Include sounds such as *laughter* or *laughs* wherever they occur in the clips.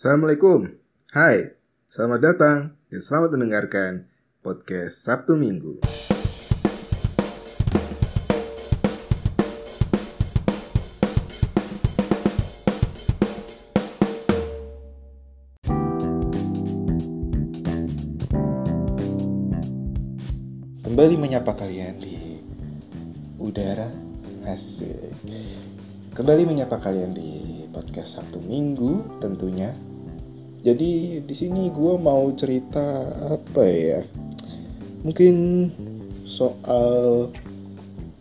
Assalamualaikum. Hai, selamat datang dan selamat mendengarkan podcast Sabtu Minggu. Kembali menyapa kalian di udara asik. Kembali menyapa kalian di podcast Sabtu Minggu tentunya. Jadi di sini gue mau cerita apa ya? Mungkin soal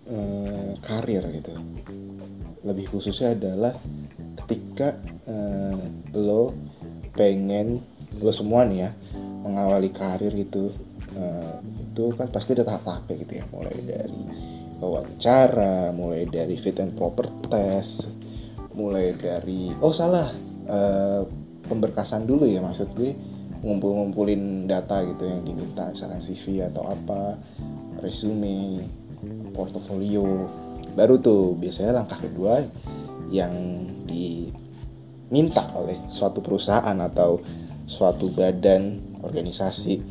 eh, karir gitu. Lebih khususnya adalah ketika eh, lo pengen lo semua nih ya mengawali karir itu eh, itu kan pasti ada tahap-tahapnya gitu ya mulai dari wawancara mulai dari fit and proper test mulai dari oh salah eh, pemberkasan dulu ya maksud gue ngumpul-ngumpulin data gitu yang diminta misalkan CV atau apa resume portofolio baru tuh biasanya langkah kedua yang diminta oleh suatu perusahaan atau suatu badan organisasi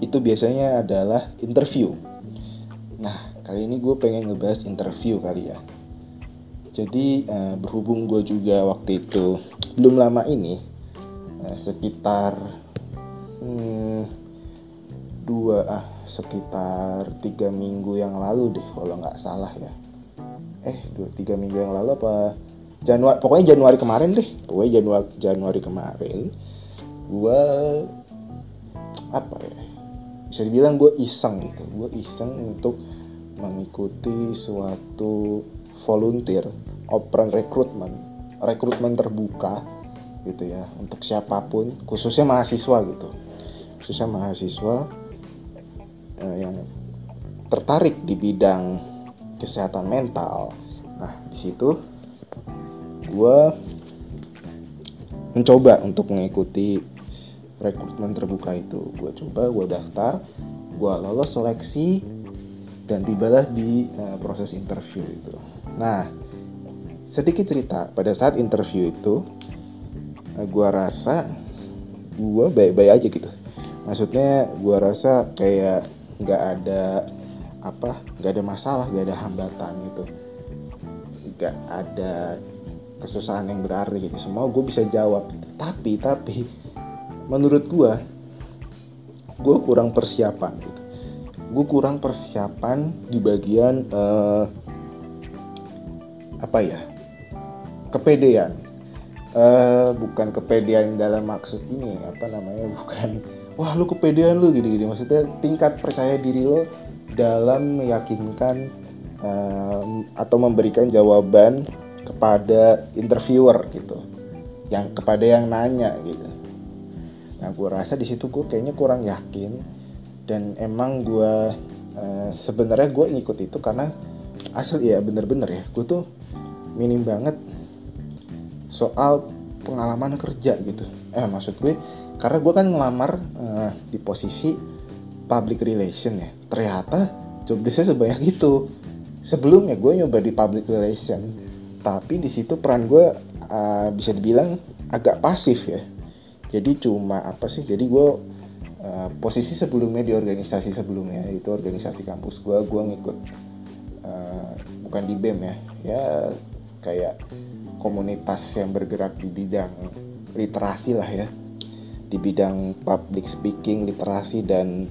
itu biasanya adalah interview. Nah, kali ini gue pengen ngebahas interview kali ya. Jadi eh, berhubung gue juga waktu itu belum lama ini eh, sekitar hmm, dua ah sekitar tiga minggu yang lalu deh kalau nggak salah ya. Eh dua tiga minggu yang lalu apa Januari pokoknya Januari kemarin deh pokoknya Januari Januari kemarin gue apa ya bisa dibilang gue iseng gitu gue iseng untuk mengikuti suatu volunteer open rekrutmen rekrutmen terbuka gitu ya untuk siapa pun khususnya mahasiswa gitu. Khususnya mahasiswa eh, yang tertarik di bidang kesehatan mental. Nah di situ gue mencoba untuk mengikuti rekrutmen terbuka itu. Gue coba gue daftar gue lolos seleksi dan tibalah di uh, proses interview itu nah sedikit cerita. Pada saat interview itu uh, gue rasa gue baik-baik aja gitu. Maksudnya gue rasa kayak nggak ada apa nggak ada masalah nggak ada hambatan gitu. Nggak ada kesusahan yang berarti gitu. Semua gue bisa jawab gitu. Tapi tapi menurut gue gue kurang persiapan gitu. Gue kurang persiapan di bagian uh, apa ya? Kepedean. Uh, bukan kepedean dalam maksud ini apa namanya bukan wah lu kepedean lu gini gini maksudnya tingkat percaya diri lo dalam meyakinkan uh, atau memberikan jawaban kepada interviewer gitu. Yang kepada yang nanya gitu. Nah gue rasa di situ gue kayaknya kurang yakin. Dan emang gue uh, sebenarnya gue ngikut itu karena asli ya bener-bener ya. Gue tuh minim banget soal pengalaman kerja gitu. Eh maksud gue karena gue kan ngelamar uh, di posisi public relation ya. Ternyata job desknya sebanyak itu. Sebelumnya gue nyoba di public relation tapi di situ peran gue uh, bisa dibilang agak pasif ya. Jadi cuma apa sih jadi gue uh, posisi sebelumnya di organisasi sebelumnya itu organisasi kampus gue gue ngikut uh, bukan di bem ya ya kayak komunitas yang bergerak di bidang literasi lah ya. Di bidang public speaking literasi dan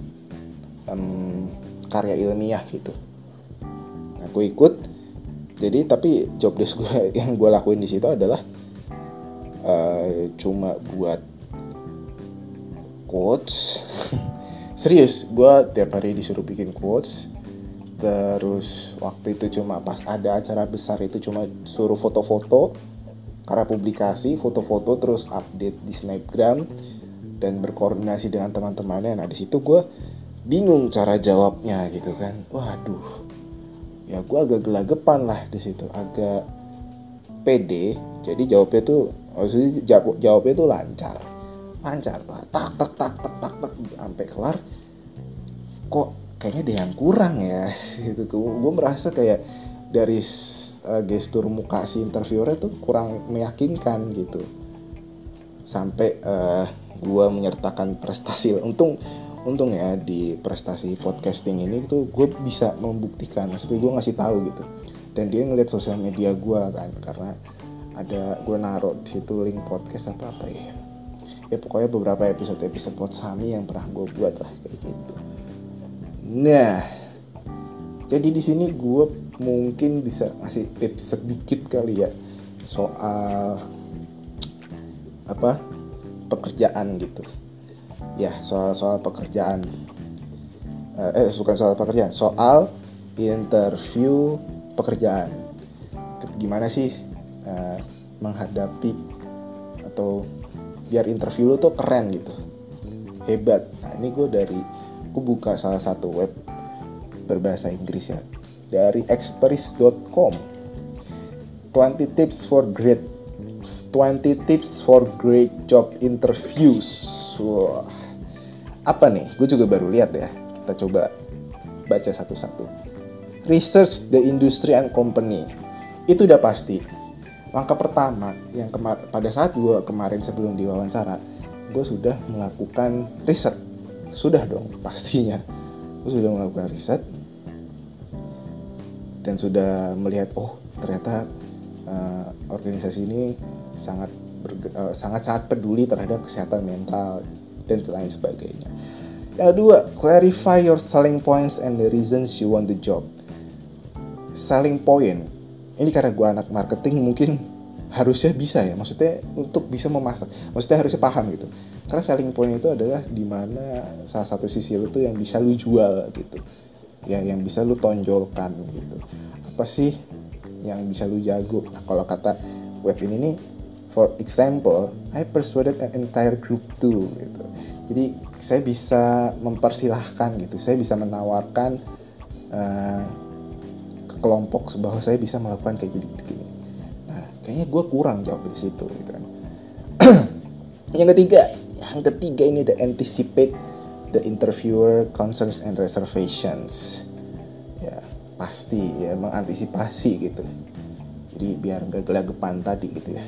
um, karya ilmiah gitu. Nah gue ikut. Jadi tapi job desk gue *laughs* yang gue lakuin di situ adalah uh, cuma buat quotes. *laughs* Serius gue tiap hari disuruh bikin quotes terus waktu itu cuma pas ada acara besar itu cuma suruh foto-foto karena publikasi foto-foto terus update di snapgram dan berkoordinasi dengan teman-temannya. Nah di situ gue bingung cara jawabnya gitu kan. Waduh ya gue agak gelagapan lah di situ agak pede. Jadi jawabnya tuh maksudnya jawab jawabnya tuh lancar. Lancar tak tak tak tak tak tak sampai kelar. Kok kayaknya ada yang kurang ya gitu. Gue merasa kayak dari uh, gestur muka si interviewernya tuh kurang meyakinkan gitu. Sampai uh, gue menyertakan prestasi. Untung untung ya di prestasi podcasting ini tuh gue bisa membuktikan. Maksudnya gue ngasih tahu gitu. Dan dia ngeliat sosial media gue kan karena ada gue naruh di situ link podcast apa apa ya. Ya pokoknya beberapa episode episode podsami yang pernah gue buat lah kayak gitu nah jadi di sini gue mungkin bisa ngasih tips sedikit kali ya soal apa pekerjaan gitu. Ya soal soal pekerjaan. Eh, eh bukan soal pekerjaan soal interview pekerjaan. Gimana sih uh, menghadapi atau biar interview lo tuh keren gitu. Hebat. Nah ini gue dari gue buka salah satu web berbahasa Inggris ya dari experis.com 20 tips for great 20 tips for great job interviews. Wah apa nih? Gue juga baru lihat ya. Kita coba baca satu-satu. Research the industry and company. Itu udah pasti. Langkah pertama yang kemar pada saat gue kemarin sebelum diwawancara gue sudah melakukan riset sudah dong pastinya gue sudah melakukan riset dan sudah melihat oh ternyata uh, organisasi ini sangat uh, sangat sangat peduli terhadap kesehatan mental dan lain sebagainya. Yang kedua, clarify your selling points and the reasons you want the job. Selling point, ini karena gue anak marketing mungkin harusnya bisa ya, maksudnya untuk bisa memasak, maksudnya harusnya paham gitu. Karena selling point itu adalah di mana salah satu sisi lu tuh yang bisa lu jual gitu, ya yang bisa lu tonjolkan gitu. Apa sih yang bisa lu jago? Nah, kalau kata web ini nih For example, I persuaded an entire group to gitu. Jadi saya bisa mempersilahkan gitu, saya bisa menawarkan uh, ke kelompok bahwa saya bisa melakukan kayak gini-gini. Kayaknya gue kurang jawab di situ gitu kan. *clears throat* yang ketiga, yang ketiga ini the anticipate the interviewer concerns and reservations. Ya, pasti ya mengantisipasi gitu. Jadi biar nggak gelagapan tadi gitu ya.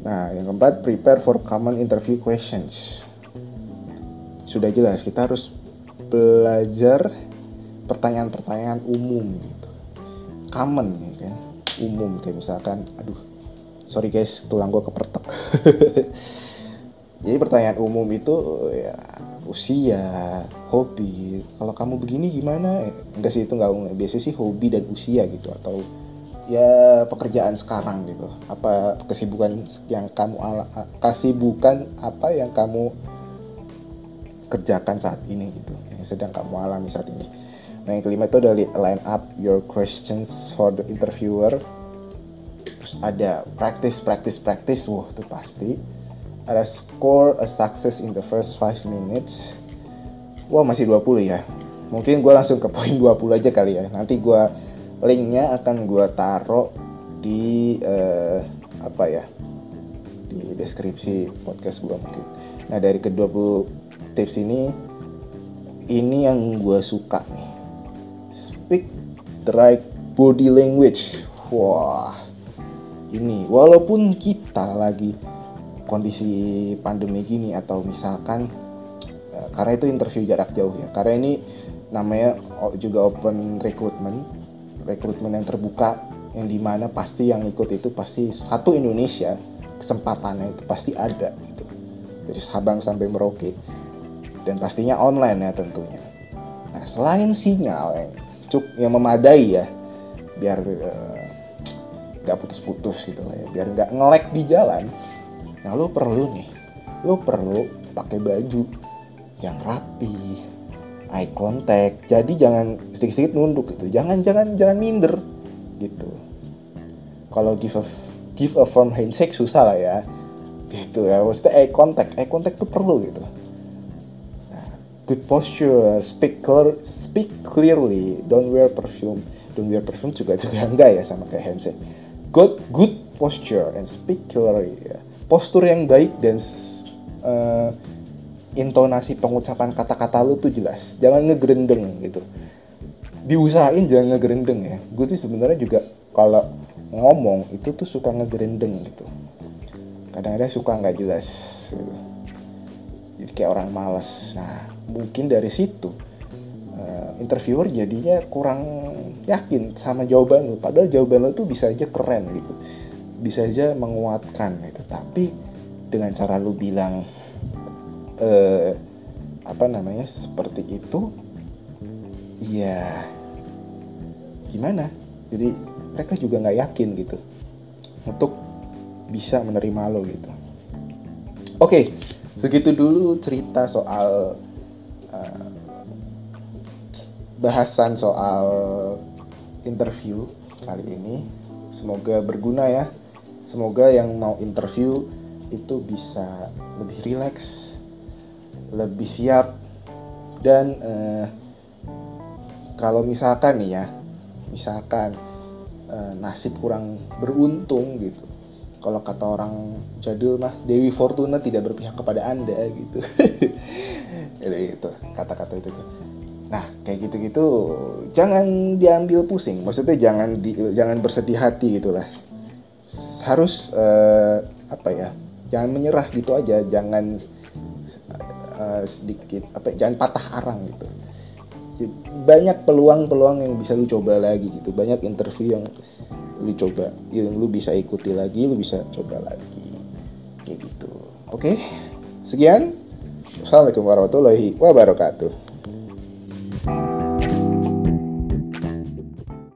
Nah, yang keempat, prepare for common interview questions. Sudah jelas, kita harus belajar pertanyaan-pertanyaan umum gitu. Common ya kan, umum kayak misalkan, aduh, sorry guys, tulang gue kepertek. *laughs* Jadi pertanyaan umum itu ya usia, hobi. Kalau kamu begini gimana? Eh, enggak sih itu enggak biasanya sih hobi dan usia gitu atau ya pekerjaan sekarang gitu apa kesibukan yang kamu ala, kesibukan apa yang kamu kerjakan saat ini gitu yang sedang kamu alami saat ini nah yang kelima itu ada line up your questions for the interviewer. Terus ada practice practice practice. Wah itu pasti. Ada score a success in the first five minutes. Wah masih 20 ya. Mungkin gue langsung ke poin 20 aja kali ya. Nanti gue linknya akan gue taruh di uh, apa ya di deskripsi podcast gue mungkin. Nah dari kedua puluh tips ini ini yang gue suka nih speak the right body language. Wah ini walaupun kita lagi kondisi pandemi gini atau misalkan uh, karena itu interview jarak jauh ya karena ini namanya juga open recruitment rekrutmen yang terbuka yang di mana pasti yang ikut itu pasti satu Indonesia kesempatannya itu pasti ada gitu. Dari Sabang sampai Merauke dan pastinya online ya tentunya nah selain sinyal yang cuk yang memadai ya biar eh, nggak uh, putus-putus gitu lah ya biar nggak ngelek di jalan nah lo perlu nih lo perlu pakai baju yang rapi eye contact. Jadi jangan sedikit-sedikit nunduk gitu jangan jangan jangan minder gitu. Kalau give a give a firm handshake susah lah ya gitu ya. Maksudnya eye contact eye contact tuh perlu gitu good posture speak clear speak clearly. Don't wear perfume. Don't wear perfume juga juga enggak ya sama kayak handshake good good posture and speak clearly ya. Postur yang baik dan uh, intonasi pengucapan kata-kata lu tuh jelas. Jangan ngegerendeng gitu. Diusahain jangan ngegerendeng ya. Gue tuh sebenarnya juga kalau ngomong itu tuh suka ngegerendeng gitu. Kadang-kadang suka nggak jelas gitu. jadi kayak orang malas nah mungkin dari situ uh, interviewer jadinya kurang yakin sama jawaban lu. Padahal jawaban lu tuh bisa aja keren gitu bisa aja menguatkan gitu. Tapi dengan cara lu bilang uh, apa namanya seperti itu ya gimana? Jadi mereka juga nggak yakin gitu untuk bisa menerima lo gitu. Oke segitu dulu cerita soal uh, bahasan soal interview kali ini. Semoga berguna ya. Semoga yang mau interview itu bisa lebih rileks lebih siap dan uh, kalau misalkan nih ya misalkan uh, nasib kurang beruntung gitu kalau kata orang jadul mah Dewi Fortuna tidak berpihak kepada anda gitu. *laughs* Itu kata-kata itu tuh. Nah kayak gitu-gitu jangan diambil pusing. Maksudnya jangan di, jangan bersedih hati gitulah. Harus uh, apa ya jangan menyerah gitu aja. Jangan uh, sedikit apa jangan patah arang gitu. Banyak peluang-peluang yang bisa lu coba lagi gitu. Banyak interview yang lu coba yang lu bisa ikuti lagi lu bisa coba lagi. Kayak gitu. Oke sekian. Assalamualaikum warahmatullahi wabarakatuh